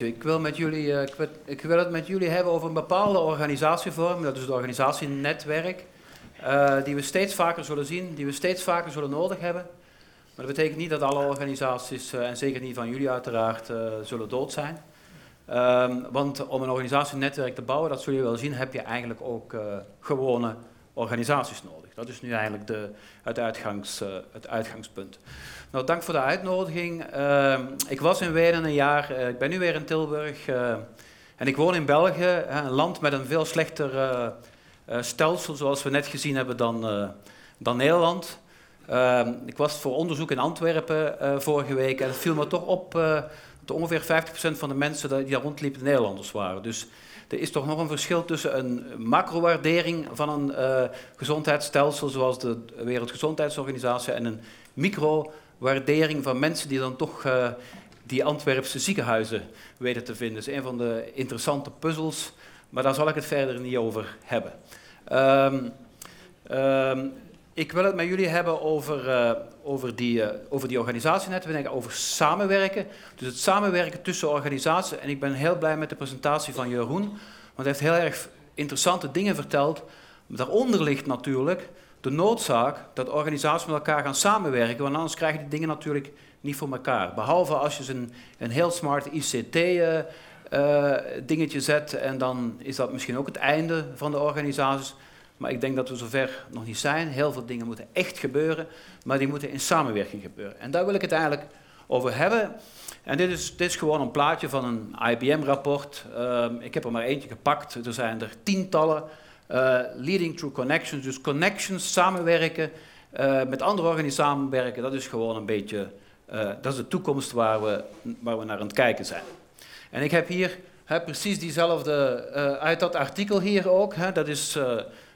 Ik wil, met jullie, eh, het met jullie hebben over een bepaalde organisatievorm, dat is het organisatienetwerk, uh, die we steeds vaker zullen zien, die we steeds vaker zullen nodig hebben. Maar dat betekent niet dat alle organisaties, uh, en zeker niet van jullie uiteraard, zullen dood zijn. Um, want om een organisatienetwerk te bouwen, dat zul je wel zien, heb je eigenlijk ook gewone organisaties nodig. Dat is nu eigenlijk de, uitgangs, het uitgangspunt. Nou, dank voor de uitnodiging. Uh, ik was in Wenen een jaar, uh, ik ben nu weer in Tilburg. Uh, en ik woon in België, een land met een veel slechter eh, stelsel, zoals we net gezien hebben, dan, dan Nederland. Ehm, ik was voor onderzoek in Antwerpen vorige week en het viel me toch op dat ongeveer 50% van de mensen die daar rondliepen Nederlanders waren. Dus er is toch nog een verschil tussen een macro-waardering van een gezondheidsstelsel, zoals de Wereldgezondheidsorganisatie, en een micro waardering van mensen die dan toch uh, die Antwerpse ziekenhuizen weten te vinden. Dat is een van de interessante puzzels, maar daar zal ik het verder niet over hebben. Um, um, ik wil het met jullie hebben over, uh, over, die, uh, over die organisatienetwerken, over samenwerken. Dus het samenwerken tussen organisaties. En ik ben heel blij met de presentatie van Jeroen, want hij heeft heel erg interessante dingen verteld. Daaronder ligt natuurlijk de noodzaak dat organisaties met elkaar gaan samenwerken, want anders krijg die dingen natuurlijk niet voor elkaar. Behalve als je een, een heel smart ICT-dingetje uh, uh, zet en dan is dat misschien ook het einde van de organisaties. Maar ik denk dat we zover nog niet zijn. Heel veel dingen moeten echt gebeuren, maar die moeten in samenwerking gebeuren. En daar wil ik het eigenlijk over hebben. En dit is, dit is gewoon een plaatje van een IBM-rapport. Uh, ik heb er maar eentje gepakt. Er zijn er tientallen. Uh, leading through connections, dus connections, samenwerken, uh, met andere organisaties samenwerken, dat is gewoon een beetje, uh, dat is de toekomst waar we, waar we naar aan het kijken zijn. En ik heb hier precies diezelfde, uit dat artikel hier ook, dat is,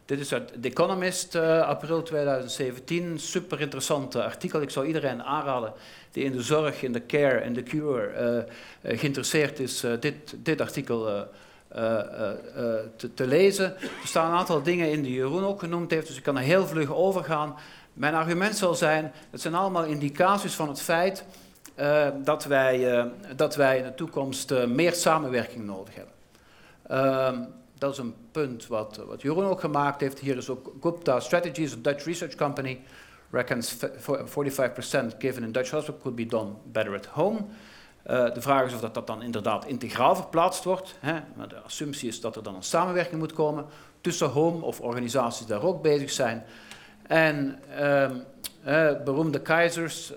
dit is uit The Economist, april 2017, super interessant artikel. Ik zou iedereen aanraden die in de zorg, in de care en de cure geïnteresseerd is, dit, dit artikel te, te, lezen. Er staan een aantal dingen in die Jeroen ook genoemd heeft, dus ik kan er heel vlug over gaan. Mijn argument zal zijn, het zijn allemaal indicaties van het feit dat, wij, dat wij in de toekomst meer samenwerking nodig hebben. Ehm, dat is een punt wat, wat Jeroen ook gemaakt heeft. Hier is ook Gupta Strategies, a Dutch research company, reckons 45% given in Dutch hospital could be done better at home. Uh, de vraag is of dat, dat dan inderdaad integraal verplaatst wordt. Hè? Maar de assumptie is dat er dan een samenwerking moet komen tussen home of organisaties die daar ook bezig zijn. En uh, uh, beroemde keizers,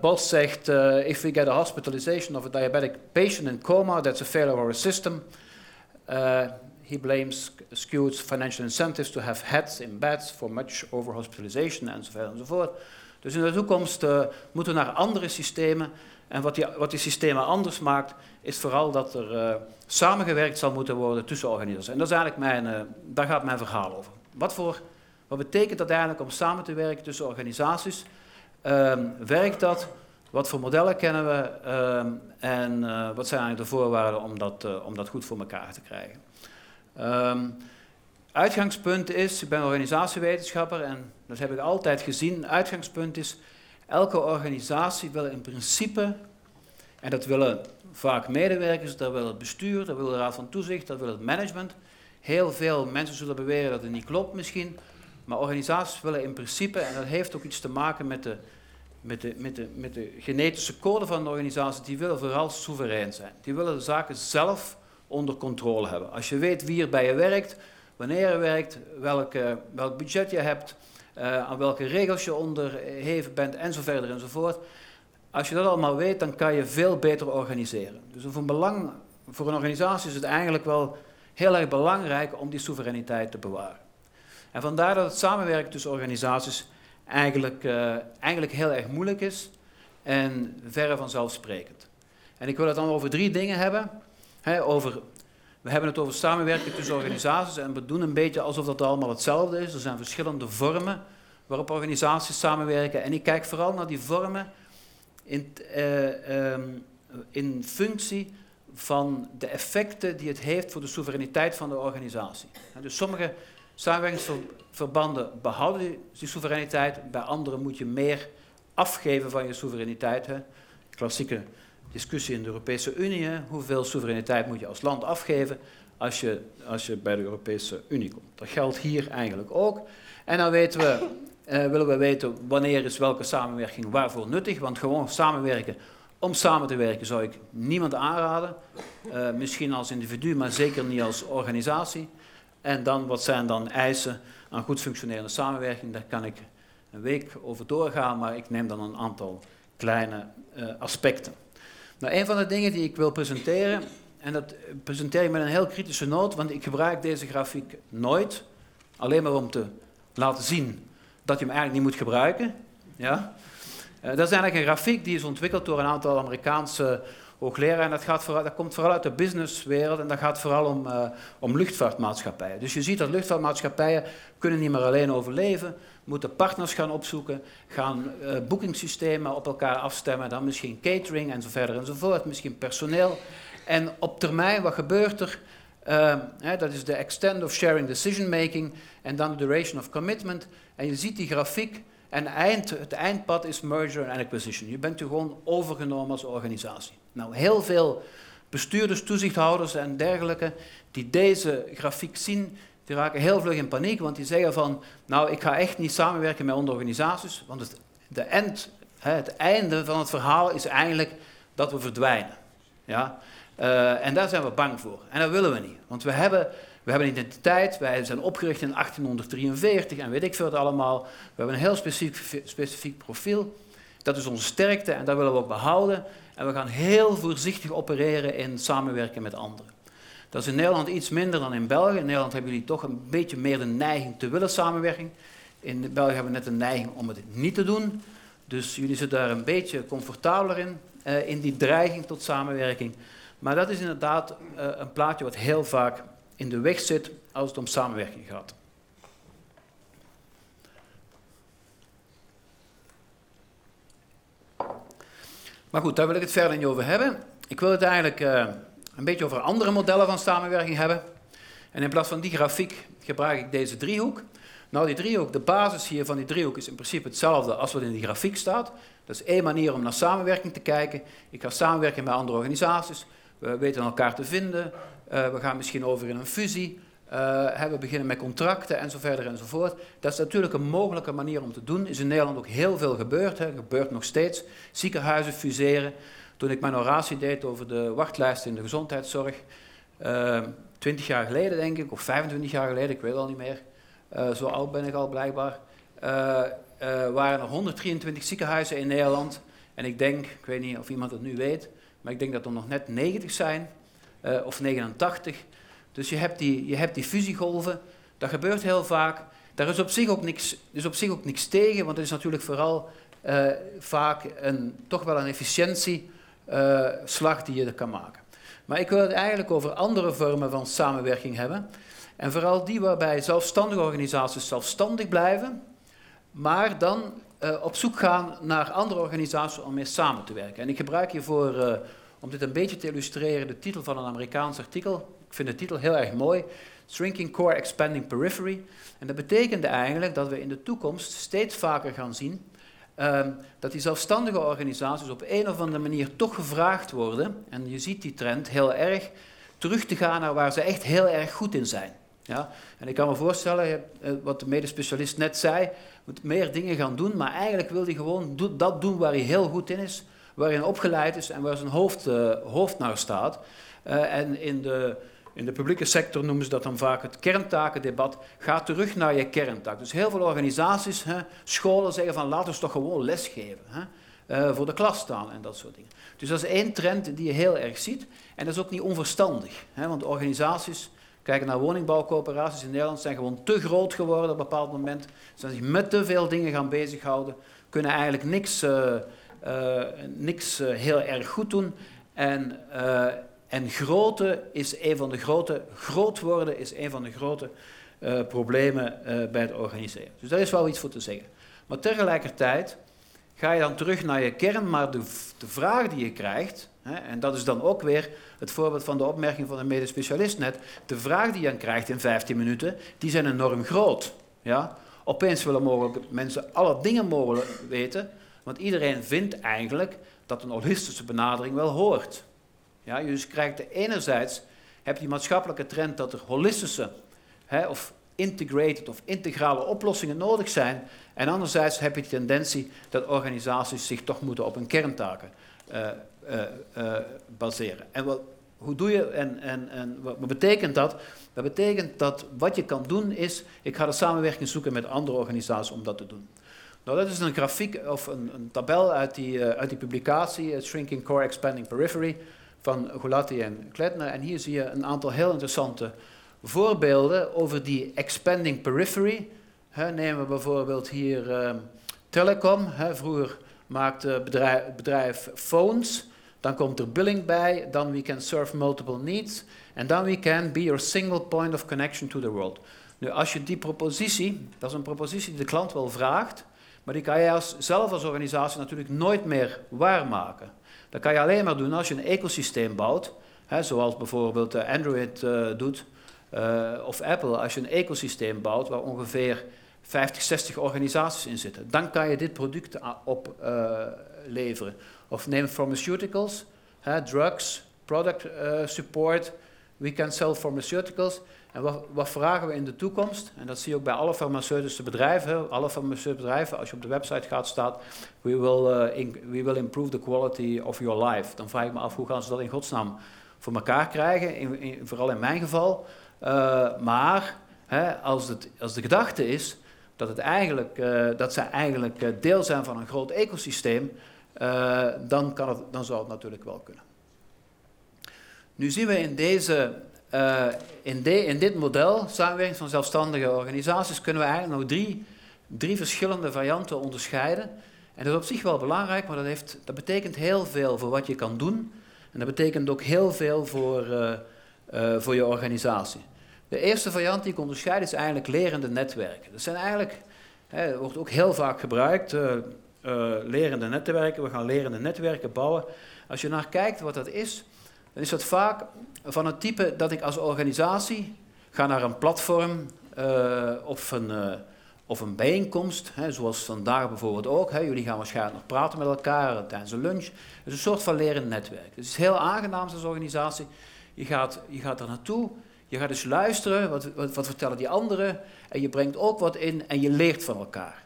Bos zegt, if we get a hospitalization of a diabetic patient in coma, that's a failure of our system. he blames skewed financial incentives to have heads in beds for much overhospitalization enzovoort enzovoort. Dus in de toekomst moeten we naar andere systemen en wat die, wat die systemen anders maakt, is vooral dat er uh, samengewerkt zal moeten worden tussen organisaties. En dat is eigenlijk mijn, uh, daar gaat mijn verhaal over. Wat, voor, wat betekent dat eigenlijk om samen te werken tussen organisaties? Um, werkt dat? Wat voor modellen kennen we? Um, en uh, wat zijn eigenlijk de voorwaarden om dat, om dat goed voor elkaar te krijgen? Um, uitgangspunt is, ik ben organisatiewetenschapper en dat heb ik altijd gezien, uitgangspunt is Elke organisatie wil in principe, en dat willen vaak medewerkers, dat wil het bestuur, dat wil de raad van toezicht, dat wil het management. Heel veel mensen zullen beweren dat het niet klopt misschien, maar organisaties willen in principe, en dat heeft ook iets te maken met de, met de, met de, met de genetische code van de organisatie, die willen vooral soeverein zijn. Die willen de zaken zelf onder controle hebben. Als je weet wie er bij je werkt, wanneer je werkt, welk budget je hebt, aan welke regels je onderheven bent en enzovoort. Als je dat allemaal weet, dan kan je veel beter organiseren. Dus voor een, belang, voor een organisatie is het eigenlijk wel heel erg belangrijk om die soevereiniteit te bewaren. En vandaar dat het samenwerken tussen organisaties eigenlijk, uh, eigenlijk heel erg moeilijk is en verre vanzelfsprekend. En ik wil het dan over drie dingen hebben. over, we hebben het over samenwerken tussen organisaties en we doen een beetje alsof dat allemaal hetzelfde is. Er zijn verschillende vormen waarop organisaties samenwerken. En ik kijk vooral naar die vormen in, uh, um, in functie van de effecten die het heeft voor de soevereiniteit van de organisatie. Dus sommige samenwerkingsverbanden behouden die soevereiniteit, bij andere moet je meer afgeven van je soevereiniteit. Klassieke discussie in de Europese Unie. Hoeveel soevereiniteit moet je als land afgeven als je, als je bij de Europese Unie komt? Dat geldt hier eigenlijk ook. En dan weten we, eh, willen we weten wanneer is welke samenwerking waarvoor nuttig. Want gewoon samenwerken om samen te werken zou ik niemand aanraden. Uh, misschien als individu, maar zeker niet als organisatie. En dan, wat zijn dan eisen aan goed functionerende samenwerking? Daar kan ik een week over doorgaan, maar ik neem dan een aantal kleine uh, aspecten. Nou, een van de dingen die ik wil presenteren, en dat presenteer ik met een heel kritische noot, want ik gebruik deze grafiek nooit, alleen maar om te laten zien dat je hem eigenlijk niet moet gebruiken. Ja? Uh, dat is eigenlijk een grafiek die is ontwikkeld door een aantal Amerikaanse hoogleraren. En dat, gaat vooral, dat komt vooral uit de businesswereld en dat gaat vooral om, uh, om luchtvaartmaatschappijen. Dus je ziet dat luchtvaartmaatschappijen kunnen niet meer alleen overleven, moeten partners gaan opzoeken, gaan uh, boekingssystemen op elkaar afstemmen, dan misschien catering en zo verder enzovoort, misschien personeel. En op termijn, wat gebeurt er? Hè, dat is de extent of sharing decision making en dan de duration of commitment. En je ziet die grafiek en eind, het eindpad is merger and acquisition. Je bent gewoon overgenomen als organisatie. Nou, heel veel bestuurders, toezichthouders en dergelijke die deze grafiek zien, die raken heel vlug in paniek, want die zeggen van, nou, ik ga echt niet samenwerken met onderorganisaties, want het, de end, het einde van het verhaal is eigenlijk dat we verdwijnen. Ja? Uh, en daar zijn we bang voor. En dat willen we niet, want we hebben we hebben een identiteit, wij zijn opgericht in 1843 en weet ik veel allemaal. We hebben een heel specifiek, specifiek profiel. Dat is onze sterkte en dat willen we ook behouden. En we gaan heel voorzichtig opereren in samenwerken met anderen. Dat is in Nederland iets minder dan in België. In Nederland hebben jullie toch een beetje meer de neiging te willen samenwerken. In België hebben we net de neiging om het niet te doen. Dus jullie zitten daar een beetje comfortabeler in, uh, in die dreiging tot samenwerking. Maar dat is inderdaad uh, een plaatje wat heel vaak in de weg zit als het om samenwerking gaat. Maar goed, daar wil ik het verder niet over hebben. Ik wil het eigenlijk uh, een beetje over andere modellen van samenwerking hebben. En in plaats van die grafiek gebruik ik deze driehoek. Nou, die driehoek, de basis hier van die driehoek is in principe hetzelfde als wat in die grafiek staat. Dat is één manier om naar samenwerking te kijken. Ik ga samenwerken met andere organisaties. We weten elkaar te vinden. Uh, we gaan misschien over in een fusie. Uh, we beginnen met contracten en zo verder enzovoort. Dat is natuurlijk een mogelijke manier om te doen. Is in Nederland ook heel veel gebeurd. Hè. gebeurt nog steeds. Ziekenhuizen fuseren. Toen ik mijn oratie deed over de wachtlijsten in de gezondheidszorg, uh, 20 jaar geleden denk ik, of 25 jaar geleden, ik weet al niet meer. Uh, zo oud ben ik al blijkbaar. waren er 123 ziekenhuizen in Nederland. En ik denk, ik weet niet of iemand het nu weet, maar ik denk dat er nog net 90 zijn. Of 89. Dus je hebt, die, je hebt die fusiegolven, dat gebeurt heel vaak. Daar is op zich ook niks, is op zich ook niks tegen, want het is natuurlijk vooral uh, vaak een, toch wel een efficiëntieslag uh, die je er kan maken. Maar ik wil het eigenlijk over andere vormen van samenwerking hebben. En vooral die waarbij zelfstandige organisaties zelfstandig blijven, maar dan uh, op zoek gaan naar andere organisaties om mee samen te werken. En ik gebruik hiervoor om dit een beetje te illustreren, de titel van een Amerikaans artikel. Ik vind de titel heel erg mooi. Shrinking Core Expanding Periphery. En dat betekende eigenlijk dat we in de toekomst steeds vaker gaan zien um, dat die zelfstandige organisaties op een of andere manier toch gevraagd worden. En je ziet die trend heel erg terug te gaan naar waar ze echt heel erg goed in zijn. Ja? En ik kan me voorstellen, eh, wat de medespecialist net zei, moet meer dingen gaan doen, maar eigenlijk wil hij gewoon dat doen waar hij heel goed in is waarin opgeleid is en waar zijn hoofd, uh, hoofd naar staat. Uh, en in de, in de publieke sector noemen ze dat dan vaak het kerntakendebat. Ga terug naar je kerntaak. Dus heel veel organisaties, hè, scholen zeggen van laten we toch gewoon lesgeven. Hè, uh, voor de klas staan en dat soort dingen. Dus dat is één trend die je heel erg ziet. En dat is ook niet onverstandig. Hè, want organisaties, kijken naar woningbouwcoöperaties in Nederland, zijn gewoon te groot geworden op een bepaald moment. Zijn zich met te veel dingen gaan bezighouden. Kunnen eigenlijk niks uh, niks uh, heel erg goed doen. En, en grootte is een van de grote, groot worden is een van de grote problemen bij het organiseren. Dus daar is wel iets voor te zeggen. Maar tegelijkertijd ga je dan terug naar je kern, maar de, de vraag die je krijgt, hè, en dat is dan ook weer het voorbeeld van de opmerking van de medespecialist net, de vraag die je dan krijgt in 15 minuten, die zijn enorm groot. Ja? Opeens willen mogelijk mensen alle dingen mogen weten, Want iedereen vindt eigenlijk dat een holistische benadering wel hoort. Ja, dus krijgt enerzijds heb je maatschappelijke trend dat er holistische hè, of integrated of integrale oplossingen nodig zijn. En anderzijds heb je de tendentie dat organisaties zich toch moeten op hun kerntaken uh, uh, uh, baseren. En wat, hoe doe je en, en, en wat betekent dat? Dat betekent dat wat je kan doen is, ik ga de samenwerking zoeken met andere organisaties om dat te doen. Nou, dat is een grafiek of een, een tabel uit die, uit die publicatie, Shrinking Core Expanding Periphery, van Gulati en Kletner. En hier zie je een aantal heel interessante voorbeelden over die expanding periphery. He, nemen we bijvoorbeeld hier uh, telecom. vroeger maakte het bedrijf, bedrijf phones. Dan komt er billing bij. Dan we can serve multiple needs. En dan we can be your single point of connection to the world. Nu, als je die propositie, dat is een propositie die de klant wel vraagt, maar die kan je als, zelf als organisatie natuurlijk nooit meer waarmaken. Dat kan je alleen maar doen als je een ecosysteem bouwt, hè, zoals bijvoorbeeld eh, Android uh, doet, uh, of Apple. Als je een ecosysteem bouwt waar ongeveer 50, 60 organisaties in zitten, dan kan je dit product opleveren. of neem pharmaceuticals, hè, drugs, product support. We can sell pharmaceuticals. Wat, wat, vragen we in de toekomst? En dat zie je ook bij alle farmaceutische bedrijven. Alle farmaceutische bedrijven, als je op de website gaat, staat: we will, in, we will improve the quality of your life. Dan vraag ik me af hoe gaan ze dat in godsnaam voor elkaar krijgen, in, vooral in mijn geval. Uh, maar hè, als, het, als de gedachte is dat, het eigenlijk, uh, dat zij eigenlijk deel zijn van een groot ecosysteem, dan, kan het, dan zou het natuurlijk wel kunnen. Nu zien we in deze uh, in, dit model, samenwerking van zelfstandige organisaties, kunnen we eigenlijk nog drie, verschillende varianten onderscheiden. En dat is op zich wel belangrijk, maar dat, heeft, dat betekent heel veel voor wat je kan doen. En dat betekent ook heel veel voor, uh, uh, voor je organisatie. De eerste variant die ik onderscheid is eigenlijk lerende netwerken. Dat zijn eigenlijk, hè, wordt ook heel vaak gebruikt, lerende netwerken. We gaan lerende netwerken bouwen. Als je naar kijkt wat dat is, dan is dat vaak van het type dat ik als organisatie ga naar een platform uh, of, een, uh, of een bijeenkomst, hè, zoals vandaag bijvoorbeeld ook. Hè. Jullie gaan waarschijnlijk nog praten met elkaar tijdens een lunch. Het is een soort van lerend netwerk. Het is heel aangenaam als organisatie. Je gaat, je gaat er naartoe, je gaat dus luisteren, wat, wat, wat vertellen die anderen, en je brengt ook wat in en je leert van elkaar.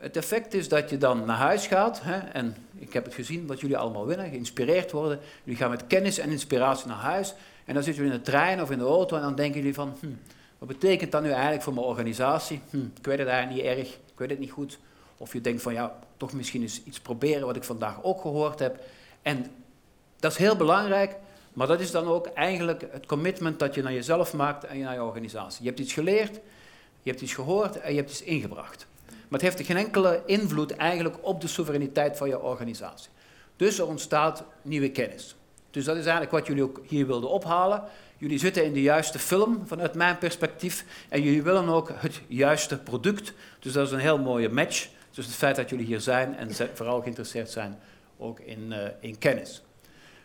Het effect is dat je dan naar huis gaat, hè, en ik heb het gezien wat jullie allemaal willen, geïnspireerd worden. Jullie gaan met kennis en inspiratie naar huis. En dan zitten jullie in de trein of in de auto en dan denken jullie van, hm, wat betekent dat nu eigenlijk voor mijn organisatie? Hm, ik weet het eigenlijk niet erg, ik weet het niet goed. Of je denkt van, ja, toch misschien eens iets proberen wat ik vandaag ook gehoord heb. En dat is heel belangrijk, maar dat is dan ook eigenlijk het commitment dat je naar jezelf maakt en naar je organisatie. Je hebt iets geleerd, je hebt iets gehoord en je hebt iets ingebracht. Maar het heeft geen enkele invloed eigenlijk op de soevereiniteit van je organisatie. Dus er ontstaat nieuwe kennis. Dus dat is eigenlijk wat jullie ook hier wilden ophalen. Jullie zitten in de juiste film vanuit mijn perspectief en jullie willen ook het juiste product. Dus dat is een heel mooie match. Dus het feit dat jullie hier zijn en vooral geïnteresseerd zijn ook in, uh, in kennis.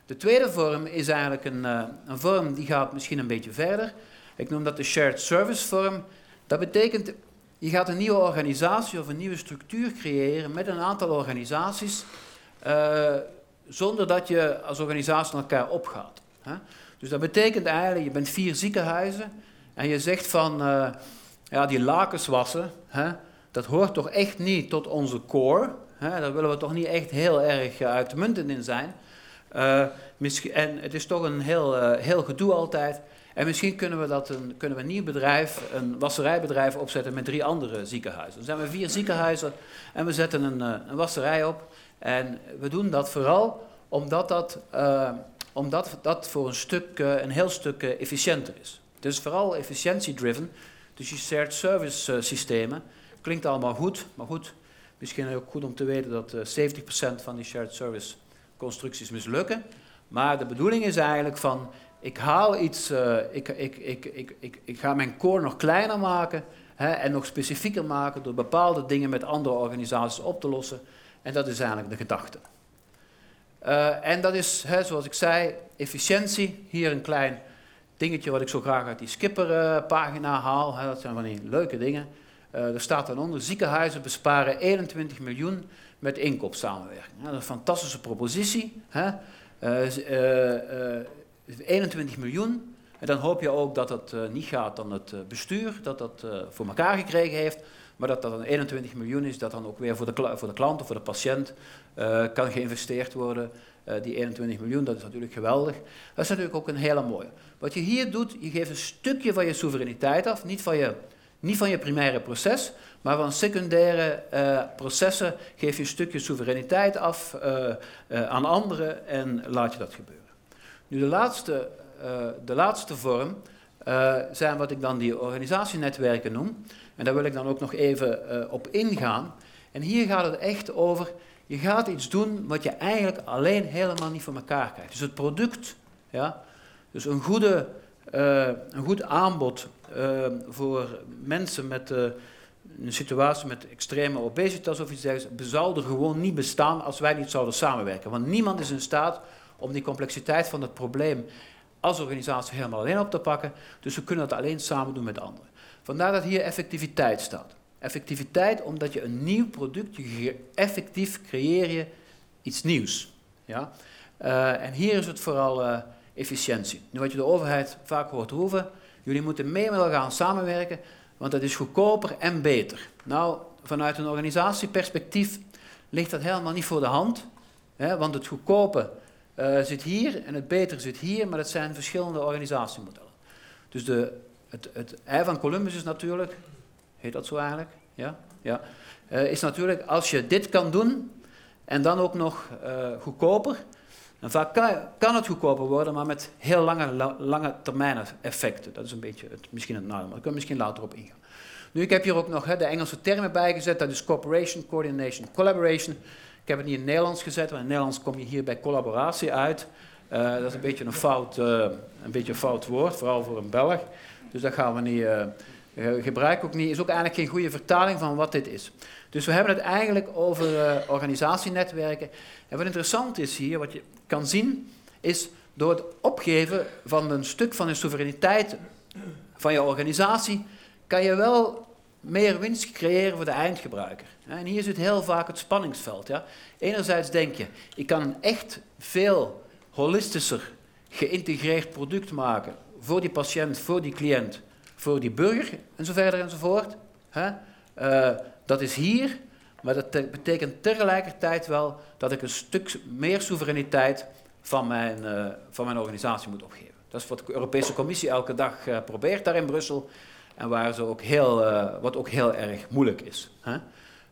De tweede vorm is eigenlijk een, uh, een vorm die gaat misschien een beetje verder. Ik noem dat de shared service vorm. Dat betekent je gaat een nieuwe organisatie of een nieuwe structuur creëren met een aantal organisaties, uh, zonder dat je als organisatie naar elkaar opgaat. Hè? Dus dat betekent eigenlijk, je bent vier ziekenhuizen en je zegt van, uh, ja, die lakens wassen, hè, dat hoort toch echt niet tot onze core. Hè? Daar willen we toch niet echt heel erg uitmuntend in zijn. Uh, en het is toch een heel, heel gedoe altijd. En misschien kunnen we, dat een, kunnen we een nieuw bedrijf, een wasserijbedrijf opzetten met drie andere ziekenhuizen. Dan zijn we vier ziekenhuizen en we zetten een, eh, een wasserij op. En we doen dat vooral omdat dat, omdat dat voor een, stuk, een heel stuk efficiënter is. Het is vooral efficiëntie-driven. Dus die shared service systemen klinkt allemaal goed, maar goed, misschien ook goed om te weten dat 70% van die shared service constructies mislukken. Maar de bedoeling is eigenlijk van ik haal iets, uh, ik, ik, ik, ik, ik, ik ga mijn core nog kleiner maken hè, en nog specifieker maken door bepaalde dingen met andere organisaties op te lossen. En dat is eigenlijk de gedachte. Uh, en dat is, hè, zoals ik zei, efficiëntie. Hier een klein dingetje wat ik zo graag uit die Skipper-pagina haal. Hè, dat zijn van die leuke dingen. Uh, er staat dan onder, ziekenhuizen besparen 21 miljoen met inkoopsamenwerking. dat is een fantastische propositie. Hè? Uh, 21 miljoen. En dan hoop je ook dat het niet gaat aan het bestuur, dat dat voor elkaar gekregen heeft. Maar dat dat dan 21 miljoen is, dat dan ook weer voor de, voor de klant of voor de patiënt kan geïnvesteerd worden. die 21 miljoen, dat is natuurlijk geweldig. Dat is natuurlijk ook een hele mooie. Wat je hier doet, je geeft een stukje van je soevereiniteit af, niet van je, niet van je primaire proces, maar van secundaire uh, processen geef je een stukje soevereiniteit af uh, uh, aan anderen en laat je dat gebeuren. Nu de laatste, de laatste vorm zijn wat ik dan die organisatienetwerken noem. En daar wil ik dan ook nog even op ingaan. En hier gaat het echt over, je gaat iets doen wat je eigenlijk alleen helemaal niet voor elkaar krijgt. Dus het product, ja, dus een, goede, een goed aanbod voor mensen met een situatie met extreme obesitas of iets dergelijks, zal er gewoon niet bestaan als wij niet zouden samenwerken. Want niemand is in staat om die complexiteit van het probleem als organisatie helemaal alleen op te pakken. Dus we kunnen dat alleen samen doen met anderen. Vandaar dat hier effectiviteit staat. Effectiviteit omdat je een nieuw product, je effectief creëer je iets nieuws. Ja? En hier is het vooral efficiëntie. Nu wat je de overheid vaak hoort roepen, jullie moeten mee met elkaar samenwerken, want dat is goedkoper en beter. Nou, vanuit een organisatieperspectief ligt dat helemaal niet voor de hand. Hè, want het goedkope uh, zit hier en het beter zit hier, maar dat zijn verschillende organisatiemodellen. Dus de, het, het ei van Columbus is natuurlijk, heet dat zo eigenlijk? Ja? Ja. Uh, is natuurlijk als je dit kan doen en dan ook nog uh, goedkoper, vaak kan, het goedkoper worden, maar met heel lange, lange termijn effecten. Dat is een beetje het, misschien het nadeel, maar daar kunnen we misschien later op ingaan. Nu, ik heb hier ook nog de Engelse termen bijgezet. Dat is cooperation, coordination, collaboration. Ik heb het niet in het Nederlands gezet, want in het Nederlands kom je hier bij collaboratie uit. Uh, dat is een beetje een fout, uh, een beetje een fout woord, vooral voor een Belg. Dus dat gaan we niet uh, gebruiken. Ook niet. Is ook eigenlijk geen goede vertaling van wat dit is. Dus we hebben het eigenlijk over organisatienetwerken. En wat interessant is hier, wat je kan zien, is door het opgeven van een stuk van de soevereiniteit van je organisatie, kan je wel meer winst creëren voor de eindgebruiker. En hier zit heel vaak het spanningsveld. Ja. Enerzijds denk je, ik kan een echt veel holistischer geïntegreerd product maken voor die patiënt, voor die cliënt, voor die burger en zo verder enzovoort. Uh, dat is hier, maar dat betekent tegelijkertijd wel dat ik een stuk meer soevereiniteit van mijn, uh, van mijn organisatie moet opgeven. Dat is wat de Europese Commissie elke dag uh, probeert daar in Brussel. En waar ze ook heel, uh, wat ook heel erg moeilijk is. Hè?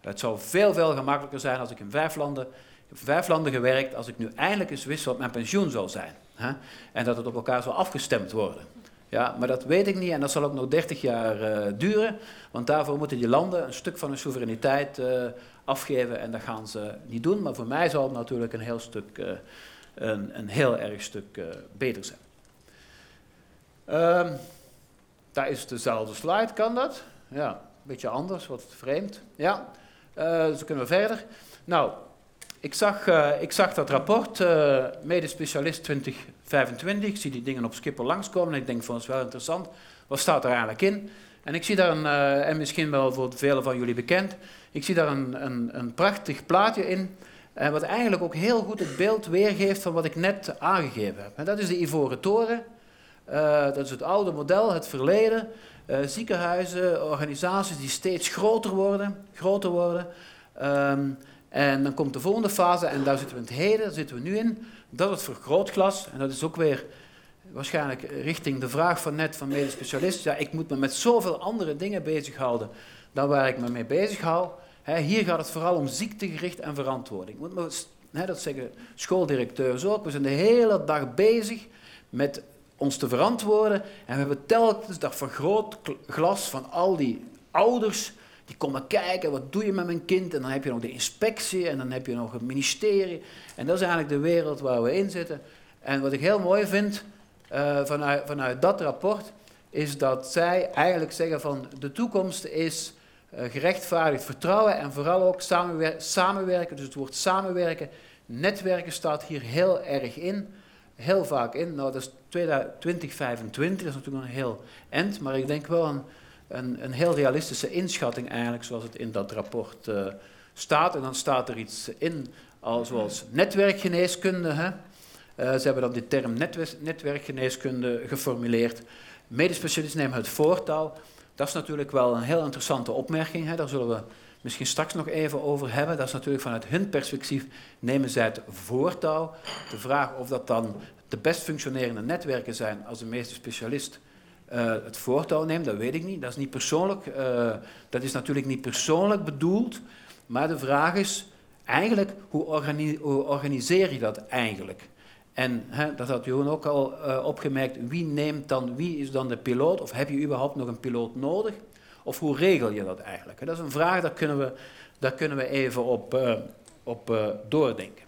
Het zou veel, veel gemakkelijker zijn als ik in vijf landen, vijf landen gewerkt, als ik nu eindelijk eens wist wat mijn pensioen zou zijn. Hè? En dat het op elkaar zou afgestemd worden. Ja, maar dat weet ik niet en dat zal ook nog 30 jaar uh, duren, want daarvoor moeten die landen een stuk van hun soevereiniteit uh, afgeven en dat gaan ze niet doen. Maar voor mij zal het natuurlijk een heel stuk, uh, een, een, heel erg stuk beter zijn. Um, daar is dezelfde slide, kan dat? Ja, een beetje anders, wat vreemd. Ja, dus kunnen we verder. Nou, ik zag, uh, ik zag dat rapport, uh, medespecialist 2025. Ik zie die dingen op Skipper langskomen en ik denk dat is wel interessant. Wat staat er eigenlijk in? En ik zie daar een, uh, en misschien wel voor velen van jullie bekend, ik zie daar een, een, een prachtig plaatje in, wat eigenlijk ook heel goed het beeld weergeeft van wat ik net aangegeven heb. Dat is de Ivoren Toren, dat is het oude model, het verleden. ziekenhuizen, organisaties die steeds groter worden, groter worden. Um, en dan komt de volgende fase, en daar zitten we in het heden, daar zitten we nu in. Dat is het vergrootglas. En dat is ook weer waarschijnlijk richting de vraag van net van medespecialist. Ja, ik moet me met zoveel andere dingen bezighouden dan waar ik me mee bezig hou. hier gaat het vooral om ziektegericht en verantwoording. Dat zeggen schooldirecteurs ook. We zijn de hele dag bezig met ons te verantwoorden. En we hebben telkens dat vergrootglas van al die ouders die komen kijken, wat doe je met mijn kind? En dan heb je nog de inspectie en dan heb je nog het ministerie. En dat is eigenlijk de wereld waar we in zitten. En wat ik heel mooi vind uh, vanuit, vanuit dat rapport, is dat zij eigenlijk zeggen van de toekomst is uh, gerechtvaardigd vertrouwen en vooral ook samenwer samenwerken. Dus het woord samenwerken, netwerken staat hier heel erg in, heel vaak in. Nou, dat is 2025, dat is natuurlijk een heel end, maar ik denk wel aan een, een heel realistische inschatting eigenlijk, zoals het in dat rapport uh, staat. En dan staat er iets in, al zoals netwerkgeneeskunde. Hè. Uh, ze hebben dan die term netwerkgeneeskunde geformuleerd. Medisch specialisten nemen het voortouw. Dat is natuurlijk wel een heel interessante opmerking. Hè. Daar zullen we misschien straks nog even over hebben. Dat is natuurlijk vanuit hun perspectief nemen zij het voortouw. De vraag of dat dan de best functionerende netwerken zijn als de meeste specialist het voortouw neemt, dat weet ik niet. Dat is niet persoonlijk, uh, dat is natuurlijk niet persoonlijk bedoeld. Maar de vraag is eigenlijk, hoe, organi hoe organiseer je dat eigenlijk? En hè, dat had Jeroen ook al uh, opgemerkt, wie neemt dan, wie is dan de piloot? Of heb je überhaupt nog een piloot nodig? Of hoe regel je dat eigenlijk? Dat is een vraag, daar kunnen we, kunnen we even op, op doordenken.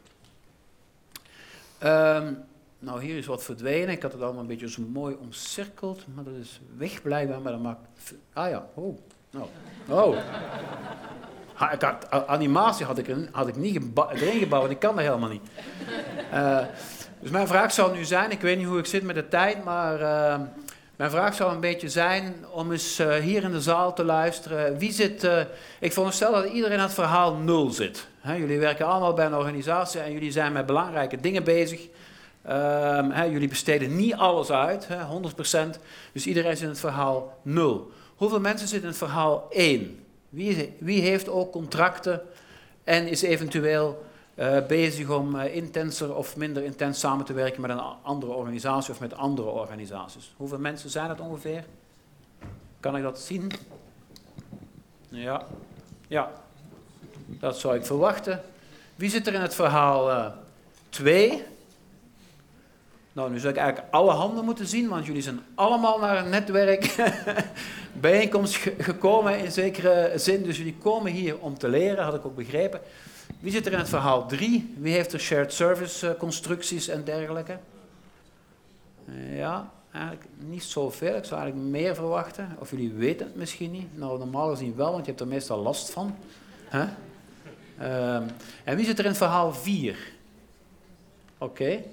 Um, nou, hier is wat verdwenen. Ik had het allemaal een beetje zo mooi omcirkeld, maar dat is weg blijkbaar. Maar dat maakt... Ah ja, oh. Nou. Oh. Had, animatie had ik, had ik niet erin gebouwd, ik kan dat helemaal niet. Uh, dus mijn vraag zou nu zijn, ik weet niet hoe ik zit met de tijd, maar uh, mijn vraag zou een beetje zijn om eens uh, hier in de zaal te luisteren. Wie zit, ik veronderstel dat iedereen aan het verhaal nul zit. Jullie werken allemaal bij een organisatie en jullie zijn met belangrijke dingen bezig. He, jullie besteden niet alles uit, he, 100%. Dus iedereen zit in het verhaal nul. Hoeveel mensen zitten in het verhaal 1? Wie, wie heeft ook contracten en is eventueel uh, bezig om uh, intenser of minder intens samen te werken met een andere organisatie of met andere organisaties. Hoeveel mensen zijn dat ongeveer? Kan ik dat zien? Ja, ja. dat zou ik verwachten. Wie zit er in het verhaal 2? Uh, nou, nu zou ik eigenlijk alle handen moeten zien, want jullie zijn allemaal naar een netwerkbijeenkomst gekomen in zekere zin. Dus jullie komen hier om te leren, had ik ook begrepen. Wie zit er in het verhaal 3? Wie heeft er shared service uh, constructies en dergelijke? Uh, ja, eigenlijk niet zoveel. Ik zou eigenlijk meer verwachten. Of jullie weten het misschien niet. Nou, normaal gezien wel, want je hebt er meestal last van. Uh, en wie zit er in verhaal 4? Oké.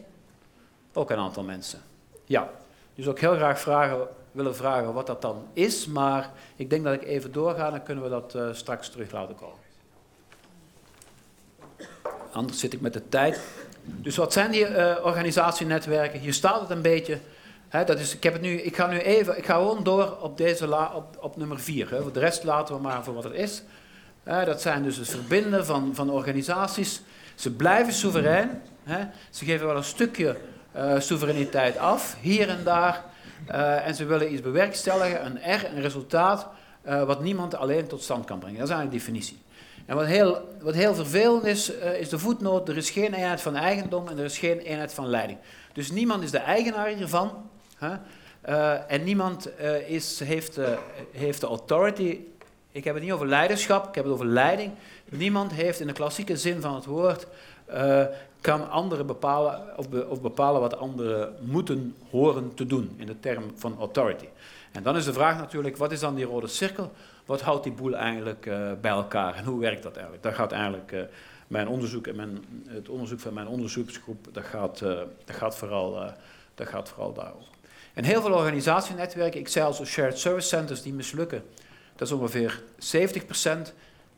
Ook een aantal mensen. Ja. Dus ook heel graag vragen, willen vragen wat dat dan is. Maar ik denk dat ik even doorga, dan kunnen we dat uh, straks terug laten komen anders zit ik met de tijd. Dus wat zijn die uh, organisatienetwerken? Hier staat het een beetje. Dat is, ik, heb het nu, ik ga nu even, ik ga gewoon door op, deze la, op, op nummer 4. Voor de rest laten we maar voor wat het is. Dat zijn dus het verbinden van, van organisaties. Ze blijven soeverein. Ze geven wel een stukje uh, soevereiniteit af, hier en daar. Uh, en ze willen iets bewerkstelligen, een R, een resultaat, wat niemand alleen tot stand kan brengen. Dat is eigenlijk de definitie. En wat heel, wat heel vervelend is, uh, is de voetnoot, er is geen eenheid van eigendom en er is geen eenheid van leiding. Dus niemand is de eigenaar hiervan. Uh, en niemand uh, is, heeft, heeft de authority. Ik heb het niet over leiderschap, ik heb het over leiding. Niemand heeft in de klassieke zin van het woord, kan anderen bepalen of, of bepalen wat anderen moeten horen te doen, in de term van authority. En dan is de vraag natuurlijk, wat is dan die rode cirkel? wat houdt die boel eigenlijk uh, bij elkaar en hoe werkt dat eigenlijk? Daar gaat eigenlijk uh, mijn onderzoek en mijn, het onderzoek van mijn onderzoeksgroep, dat gaat, uh, dat gaat, vooral, dat gaat vooral daarover. En heel veel organisatienetwerken, ik zei al shared service centers, die mislukken. Dat is ongeveer 70%.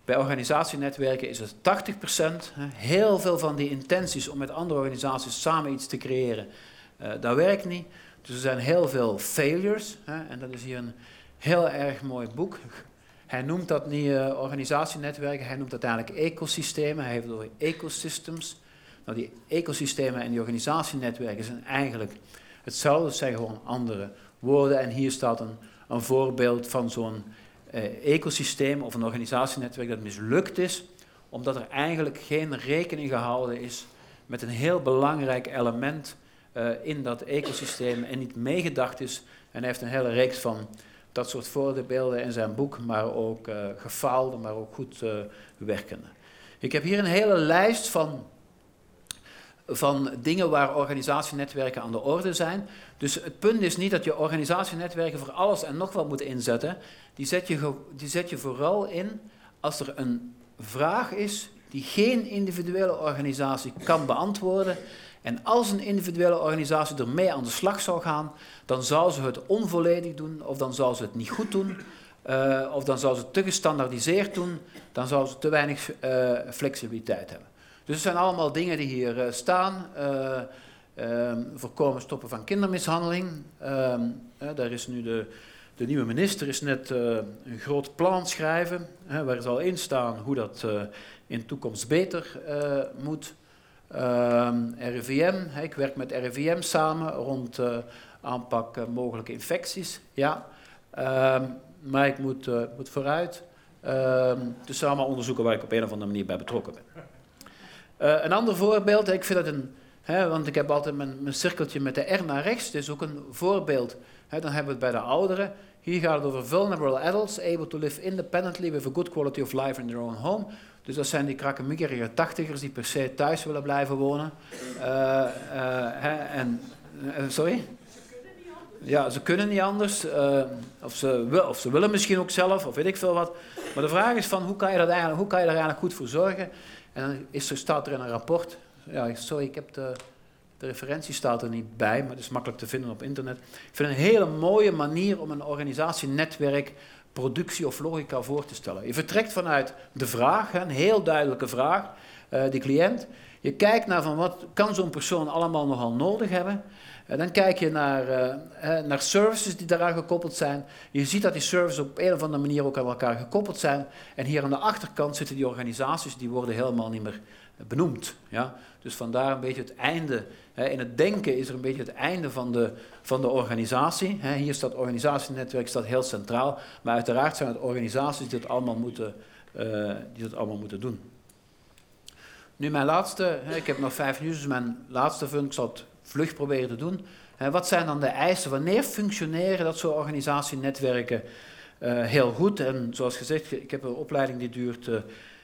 Bij organisatienetwerken is het 80%. Heel veel van die intenties om met andere organisaties samen iets te creëren, dat werkt niet. Dus er zijn heel veel failures. En dat is hier een heel erg mooi boek, hij noemt dat niet uh, organisatienetwerken, hij noemt dat eigenlijk ecosystemen. Hij heeft het over ecosystems. Nou, die ecosystemen en die organisatienetwerken zijn eigenlijk hetzelfde, het zijn gewoon andere woorden. En hier staat een, een voorbeeld van zo'n ecosysteem of een organisatienetwerk dat mislukt is, omdat er eigenlijk geen rekening gehouden is met een heel belangrijk element uh, in dat ecosysteem en niet meegedacht is. En hij heeft een hele reeks van dat soort voorbeelden in zijn boek, maar ook uh, gefaalde, maar ook goed uh, werkende. Ik heb hier een hele lijst van, van dingen waar organisatienetwerken aan de orde zijn. Dus het punt is niet dat je organisatienetwerken voor alles en nog wat moet inzetten. Die zet je, die zet je vooral in als er een vraag is die geen individuele organisatie kan beantwoorden en als een individuele organisatie ermee aan de slag zou gaan, dan zou ze het onvolledig doen of dan zou ze het niet goed doen. Uh, of dan zou ze te gestandaardiseerd doen, dan zou ze te weinig uh, flexibiliteit hebben. Dus het zijn allemaal dingen die hier uh, staan. Um, voorkomen stoppen van kindermishandeling. Um, daar is nu de, de nieuwe minister is net een groot plan schrijven, waar zal in staan hoe dat in de toekomst beter moet. Um, RIVM, ik werk met RIVM samen rond aanpak mogelijke infecties. Ja. Maar ik moet, moet vooruit. Dus allemaal onderzoeken waar ik op een of andere manier bij betrokken ben. Uh, een ander voorbeeld, ik vind het een, hè, want ik heb altijd mijn, mijn, cirkeltje met de R naar rechts, dus ook een voorbeeld. Hè, dan hebben we het bij de ouderen. Hier gaat het over vulnerable adults, able to live independently with a good quality of life in their own home. Dus dat zijn die krakkemiekerige tachtigers die per se thuis willen blijven wonen. Uh, hè, en, sorry? ja, ze kunnen niet anders. Uh, of, ze, of ze willen misschien ook zelf, of weet ik veel wat. Maar de vraag is van, hoe kan je, dat eigenlijk, hoe kan je daar eigenlijk goed voor zorgen? En dan is er, staat er in een rapport... Ja, sorry, ik heb de, de referentie staat er niet bij, maar het is makkelijk te vinden op internet. Ik vind een hele mooie manier om een organisatienetwerk, productie of logica voor te stellen. Je vertrekt vanuit de vraag, een heel duidelijke vraag, uh, die cliënt. Je kijkt naar van wat kan zo'n persoon allemaal nogal nodig hebben. Dan kijk je naar, uh, naar services die daaraan gekoppeld zijn. Je ziet dat die services op een of andere manier ook aan elkaar gekoppeld zijn. En hier aan de achterkant zitten die organisaties, die worden helemaal niet meer benoemd. Ja? Dus vandaar een beetje het einde. Hè, in het denken is er een beetje het einde van de, van de organisatie. Hè, hier staat organisatienetwerk staat heel centraal. Maar uiteraard zijn het organisaties die het allemaal moeten, uh, die het allemaal moeten doen. Nu mijn laatste, ik heb nog vijf minuten, dus mijn laatste punt, ik zal het vlug proberen te doen. wat zijn dan de eisen? Wanneer functioneren dat soort organisatienetwerken uh, heel goed? En zoals gezegd, ik heb een opleiding die duurt uh,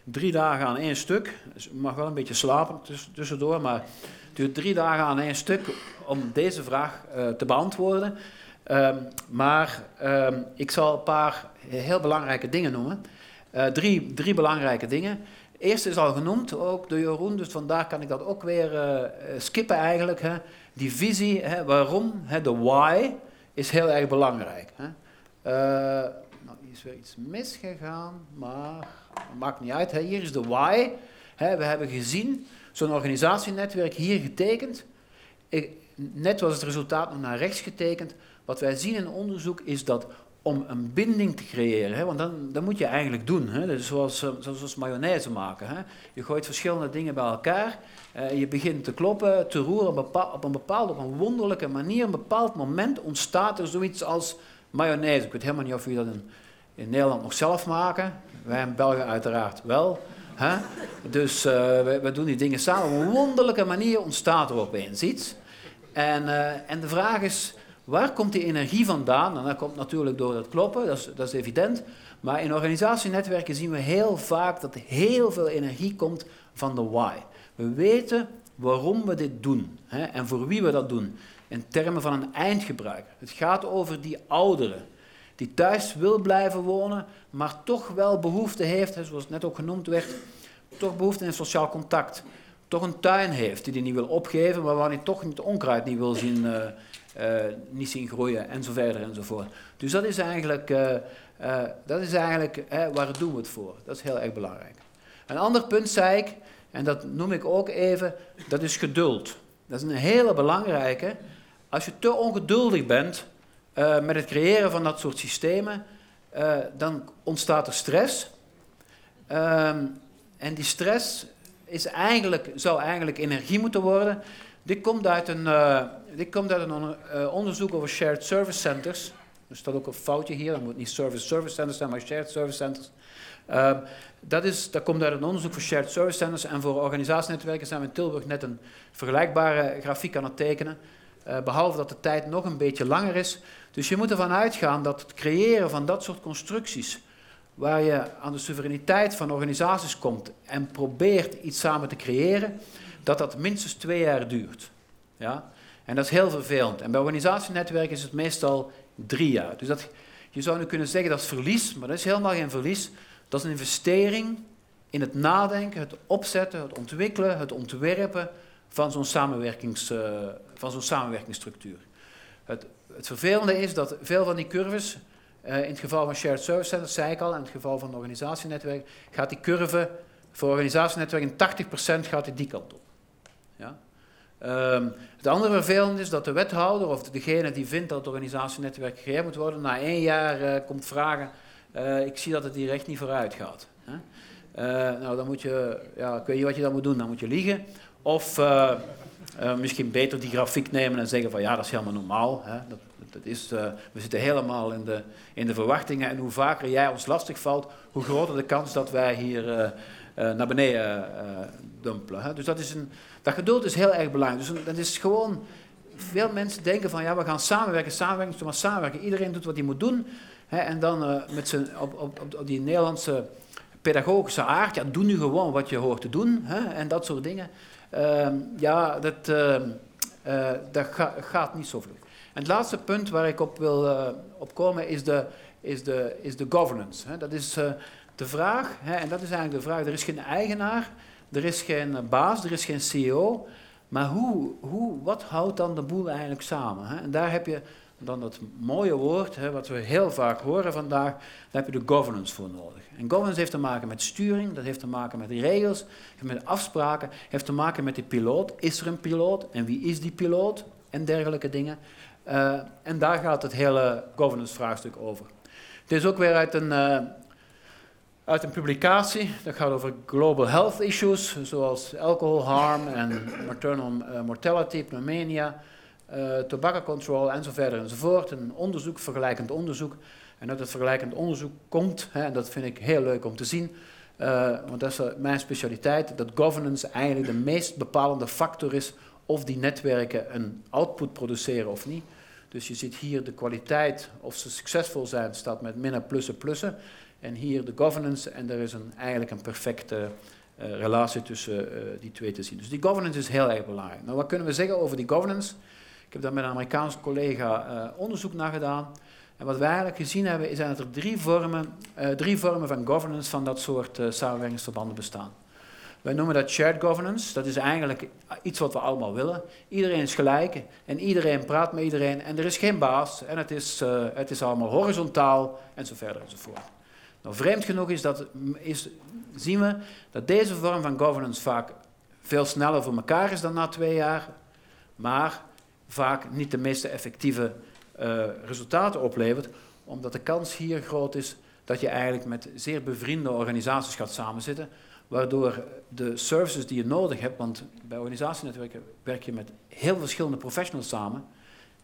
drie dagen aan één stuk. Dus je mag wel een beetje slapen tussendoor, maar het duurt drie dagen aan één stuk om deze vraag te beantwoorden. Um, maar um, ik zal een paar heel belangrijke dingen noemen. drie, drie belangrijke dingen eerste is al genoemd, ook door Jeroen, dus vandaar kan ik dat ook weer uh, skippen eigenlijk. Hè. Die visie, hè, waarom, hè, de why, is heel erg belangrijk. Hè. Uh, nou, is weer iets misgegaan, maar maakt niet uit. Hè. Hier is de why. Hè. We hebben gezien, zo'n organisatienetwerk hier getekend. Net was het resultaat nog naar rechts getekend. Wat wij zien in onderzoek is dat om een binding te creëren. Hè? Want dan, moet je eigenlijk doen. Hè? Dus zoals, eh, zoals mayonaise maken. Hè? Je gooit verschillende dingen bij elkaar. Uh, je begint te kloppen, te roeren op een bepaalde, op een wonderlijke manier. Op een bepaald moment ontstaat er zoiets als mayonaise. Ik weet helemaal niet of jullie dat in, Nederland nog zelf maken. Wij in België uiteraard wel. Hè? Dus uh, we, doen die dingen samen. Op een wonderlijke manier ontstaat er opeens iets. En, en de vraag is Waar komt die energie vandaan? En dat komt natuurlijk door het kloppen, dat is, dat is evident. Maar in organisatienetwerken zien we heel vaak dat heel veel energie komt van de why. We weten waarom we dit doen hè, en voor wie we dat doen. In termen van een eindgebruiker. Het gaat over die ouderen die thuis wil blijven wonen, maar toch wel behoefte heeft, zoals net ook genoemd werd, toch behoefte aan sociaal contact. Toch een tuin heeft die hij niet wil opgeven, maar waar hij toch het onkruid niet wil zien, uh, niet zien groeien en zo verder enzovoort. Dus dat is eigenlijk, uh, uh, dat is eigenlijk waar doen we het voor? Dat is heel erg belangrijk. Een ander punt zei ik, en dat noem ik ook even, dat is geduld. Dat is een hele belangrijke. Als je te ongeduldig bent met het creëren van dat soort systemen, dan ontstaat er stress. Ehm, en die stress is eigenlijk, zou eigenlijk energie moeten worden. Dit komt uit een, dit komt een uh, onderzoek over shared service centers. Er staat ook een foutje hier, dat moet niet service service centers zijn, maar shared service centers. Uh, dat, is, dat komt uit een onderzoek voor shared service centers en voor organisatienetwerken zijn we in Tilburg net een vergelijkbare grafiek aan het tekenen. Uh, behalve dat de tijd nog een beetje langer is. Dus je moet ervan uitgaan dat het creëren van dat soort constructies, waar je aan de soevereiniteit van organisaties komt en probeert iets samen te creëren, dat dat minstens twee jaar duurt. Ja? En dat is heel vervelend. En bij organisatienetwerken is het meestal drie jaar. Dus dat, je zou nu kunnen zeggen dat is verlies, maar dat is helemaal geen verlies. Dat is een investering in het nadenken, het opzetten, het ontwikkelen, het ontwerpen van zo'n samenwerkings, uh, van zo'n samenwerkingsstructuur. Het, het, vervelende is dat veel van die curves in het geval van shared service centers, zei ik al, in het geval van organisatienetwerk, gaat die curve voor organisatienetwerk in 80% gaat die die kant op. Um, het andere vervelende is dat de wethouder of degene die vindt dat het organisatienetwerk gecreëerd moet worden, na één jaar uh, komt vragen, uh, ik zie dat het hier echt niet vooruit gaat. Hè? Uh, nou, dan moet je, ja, ik weet niet wat je dan moet doen, dan moet je liegen. Of misschien beter die grafiek nemen en zeggen van ja, dat is helemaal normaal. Hè? Dat, dat is, we zitten helemaal in de, in de verwachtingen en hoe vaker jij ons lastig valt, hoe groter de kans dat wij hier naar beneden dumpelen. Hè? Dus dat is een dat geduld is heel erg belangrijk. Dus dat is gewoon, veel mensen denken van ja, we gaan samenwerken, samenwerken, maar samenwerken. Iedereen doet wat hij moet doen. Hè, en dan uh, met zijn, op, op, op, die Nederlandse pedagogische aard, ja, doe nu gewoon wat je hoort te doen. Hè, en dat soort dingen. Uh, ja, dat, uh, dat ga, gaat niet zo vlug. En het laatste punt waar ik op wil opkomen is de, is de, is de governance. Hè. Dat is de vraag, hè, en dat is eigenlijk de vraag, er is geen eigenaar er is geen baas, er is geen CEO. Maar hoe, hoe, wat houdt dan de boel eigenlijk samen? Hè? En daar heb je dan dat mooie woord, hè, wat we heel vaak horen vandaag, daar heb je de governance voor nodig. En governance heeft te maken met sturing, dat heeft te maken met regels, met afspraken, heeft te maken met die piloot. Is er een piloot en wie is die piloot? En dergelijke dingen. Uh, en daar gaat het hele governance vraagstuk over. Het is ook weer uit een, uh, uit een publicatie. Dat gaat over global health issues, zoals alcohol harm en maternal eh, mortality, pneumonia, uh, tobacco control en zo verder enzovoort. Een onderzoek, vergelijkend onderzoek. En uit het vergelijkend onderzoek komt, hè, en dat vind ik heel leuk om te zien, uh, want dat is mijn specialiteit, dat governance eigenlijk de meest bepalende factor is of die netwerken een output produceren of niet. Dus je ziet hier de kwaliteit, of ze succesvol zijn, staat met minnen, plussen, plussen. En hier de governance en er is een, eigenlijk een perfecte uh, relatie tussen uh, die twee te zien. Dus die governance is heel erg belangrijk. Nou, wat kunnen we zeggen over die governance? Ik heb daar met een Amerikaanse collega uh, onderzoek naar gedaan. En wat we eigenlijk gezien hebben, is dat er drie vormen, drie vormen van governance van dat soort samenwerkingsverbanden bestaan. Wij noemen dat shared governance. Dat is eigenlijk iets wat we allemaal willen. Iedereen is gelijk en iedereen praat met iedereen en er is geen baas en het is, het is allemaal horizontaal en zo verder enzovoort. Nou, vreemd genoeg is dat, is, zien we dat deze vorm van governance vaak veel sneller voor elkaar is dan na twee jaar, maar vaak niet de meest effectieve uh, resultaten oplevert, omdat de kans hier groot is dat je eigenlijk met zeer bevriende organisaties gaat samenzitten, waardoor de services die je nodig hebt, want bij organisatienetwerken werk je met heel verschillende professionals samen,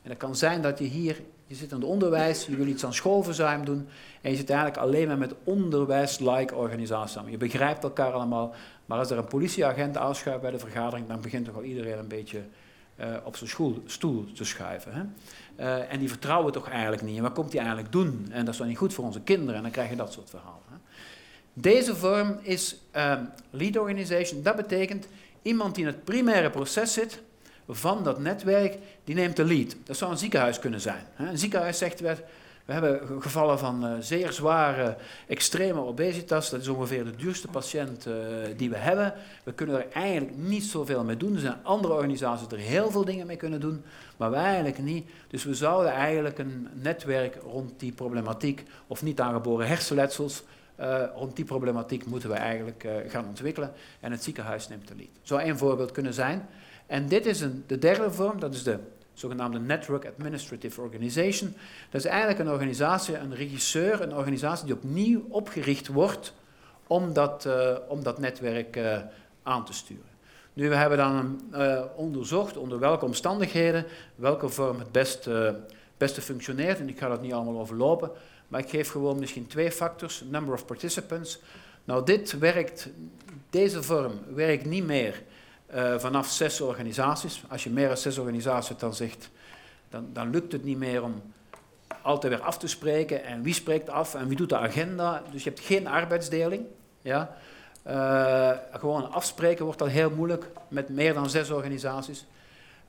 en het kan zijn dat je hier, je zit in het onderwijs, je wil iets aan schoolverzuim doen en je zit eigenlijk alleen maar met onderwijs-like organisaties samen. Je begrijpt elkaar allemaal, maar als er een politieagent aanschuift bij de vergadering, dan begint toch al iedereen een beetje uh, op zijn stoel te schuiven. Hè? Uh, en die vertrouwen toch eigenlijk niet. En wat komt hij eigenlijk doen? En dat is dan niet goed voor onze kinderen. En dan krijg je dat soort verhalen. Hè? Deze vorm is um, lead organization. Dat betekent iemand die in het primaire proces zit van dat netwerk, die neemt de lead. Dat zou een ziekenhuis kunnen zijn. Een ziekenhuis zegt, we, we hebben gevallen van uh, zeer zware, extreme obesitas. Dat is ongeveer de duurste patiënt uh, die we hebben. We kunnen er eigenlijk niet zoveel mee doen. Er zijn andere organisaties die er heel veel dingen mee kunnen doen, maar wij eigenlijk niet. Dus we zouden eigenlijk een netwerk rond die problematiek, of niet aangeboren hersenletsels, uh, rond die problematiek moeten we eigenlijk gaan ontwikkelen. En het ziekenhuis neemt de lead. Zou één voorbeeld kunnen zijn. En dit is een, de derde vorm, dat is de zogenaamde Network Administrative Organization. Dat is eigenlijk een organisatie, een regisseur, een organisatie die opnieuw opgericht wordt om dat, uh, om dat netwerk aan te sturen. Nu, we hebben dan onderzocht onder welke omstandigheden, welke vorm het best, beste functioneert. En ik ga dat niet allemaal overlopen, maar ik geef gewoon misschien twee factors. Number of participants. Nou, dit werkt, deze vorm werkt niet meer uh, vanaf zes organisaties. Als je meer dan zes organisaties dan, zegt, dan, dan lukt het niet meer om altijd weer af te spreken. En wie spreekt af en wie doet de agenda. Dus je hebt geen arbeidsdeling. Ja? Uh, gewoon afspreken wordt al heel moeilijk met meer dan zes organisaties.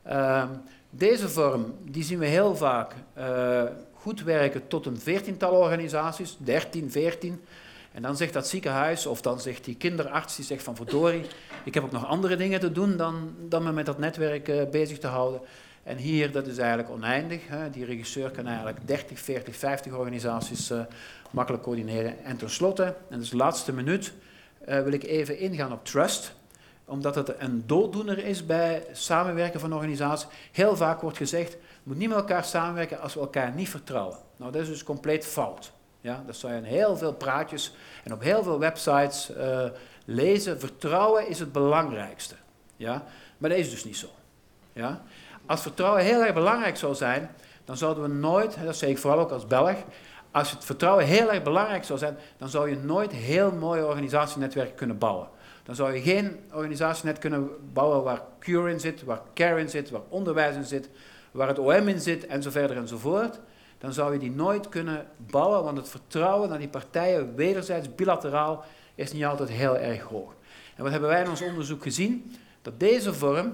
Uh, deze vorm die zien we heel vaak uh, goed werken tot een veertiental organisaties, 13, 14. En dan zegt dat ziekenhuis of dan zegt die kinderarts, die zegt van verdorie, ik heb ook nog andere dingen te doen dan, dan me met dat netwerk uh, bezig te houden. En hier, dat is eigenlijk oneindig. Hè. Die regisseur kan eigenlijk 30, 40, 50 organisaties uh, makkelijk coördineren. En tenslotte, en dus de laatste minuut, uh, wil ik even ingaan op trust omdat het een dooddoener is bij samenwerken van organisaties. Heel vaak wordt gezegd, we moeten niet met elkaar samenwerken als we elkaar niet vertrouwen. Nou, dat is dus compleet fout. Ja, dat zou je in heel veel praatjes en op heel veel websites uh, lezen. Vertrouwen is het belangrijkste. Ja? Maar dat is dus niet zo. Ja? Als vertrouwen heel erg belangrijk zou zijn, dan zouden we nooit, dat zeg ik vooral ook als Belg, als het vertrouwen heel erg belangrijk zou zijn, dan zou je nooit heel mooie organisatienetwerken kunnen bouwen. Dan zou je geen organisatienet kunnen bouwen waar Cure in zit, waar Care in zit, waar onderwijs in zit, waar het OM in zit, en zo verder enzovoort. Dan zou je die nooit kunnen bouwen, want het vertrouwen naar die partijen, wederzijds, bilateraal, is niet altijd heel erg hoog. En wat hebben wij in ons onderzoek gezien? Dat deze vorm,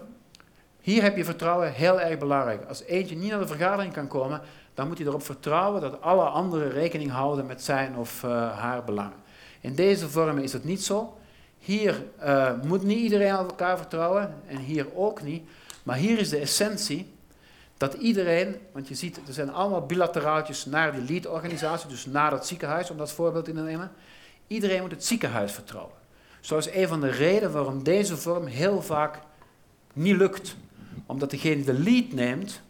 hier heb je vertrouwen heel erg belangrijk. Als eentje niet naar de vergadering kan komen, dan moet hij erop vertrouwen dat alle anderen rekening houden met zijn of uh, haar belangen. In deze vormen is het niet zo. Hier uh, moet niet iedereen op elkaar vertrouwen en hier ook niet. Maar hier is de essentie dat iedereen, want je ziet, er zijn allemaal bilateraaltjes naar die lead-organisatie, dus naar het ziekenhuis, om dat voorbeeld in te nemen. Iedereen moet het ziekenhuis vertrouwen. Zo is een van de redenen waarom deze vorm heel vaak niet lukt. Omdat degene die de lead neemt,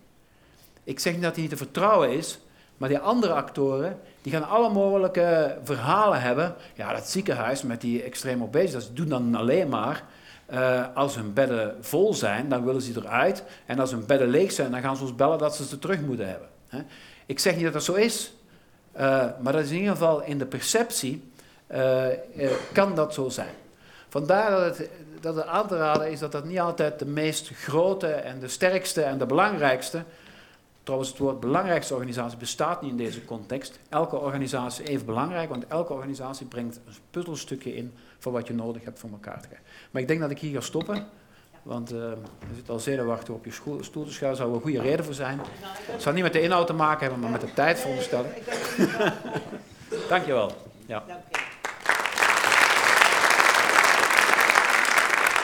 ik zeg niet dat hij niet te vertrouwen is, maar die andere actoren, die gaan alle mogelijke verhalen hebben. Ja, dat ziekenhuis met die extreem obesitas doen dan alleen maar uh, als hun bedden vol zijn, dan willen ze eruit. En als hun bedden leeg zijn, dan gaan ze ons bellen dat ze ze terug moeten hebben. Hè. Ik zeg niet dat dat zo is, uh, maar dat is in ieder geval in de perceptie uh, kan dat zo zijn. Vandaar dat het, dat het aan te raden is dat dat niet altijd de meest grote en de sterkste en de belangrijkste Trouwens, het woord belangrijkste organisatie bestaat niet in deze context. Elke organisatie is even belangrijk, want elke organisatie brengt een puzzelstukje in voor wat je nodig hebt voor elkaar te krijgen. Maar ik denk dat ik hier ga stoppen, want uh, je zit al zenuwachtig op je stoel te schuiven. Daar zou een goede reden voor zijn. Het zal niet met de inhoud te maken hebben, maar met de tijd veronderstellen. Dankjewel. Ja.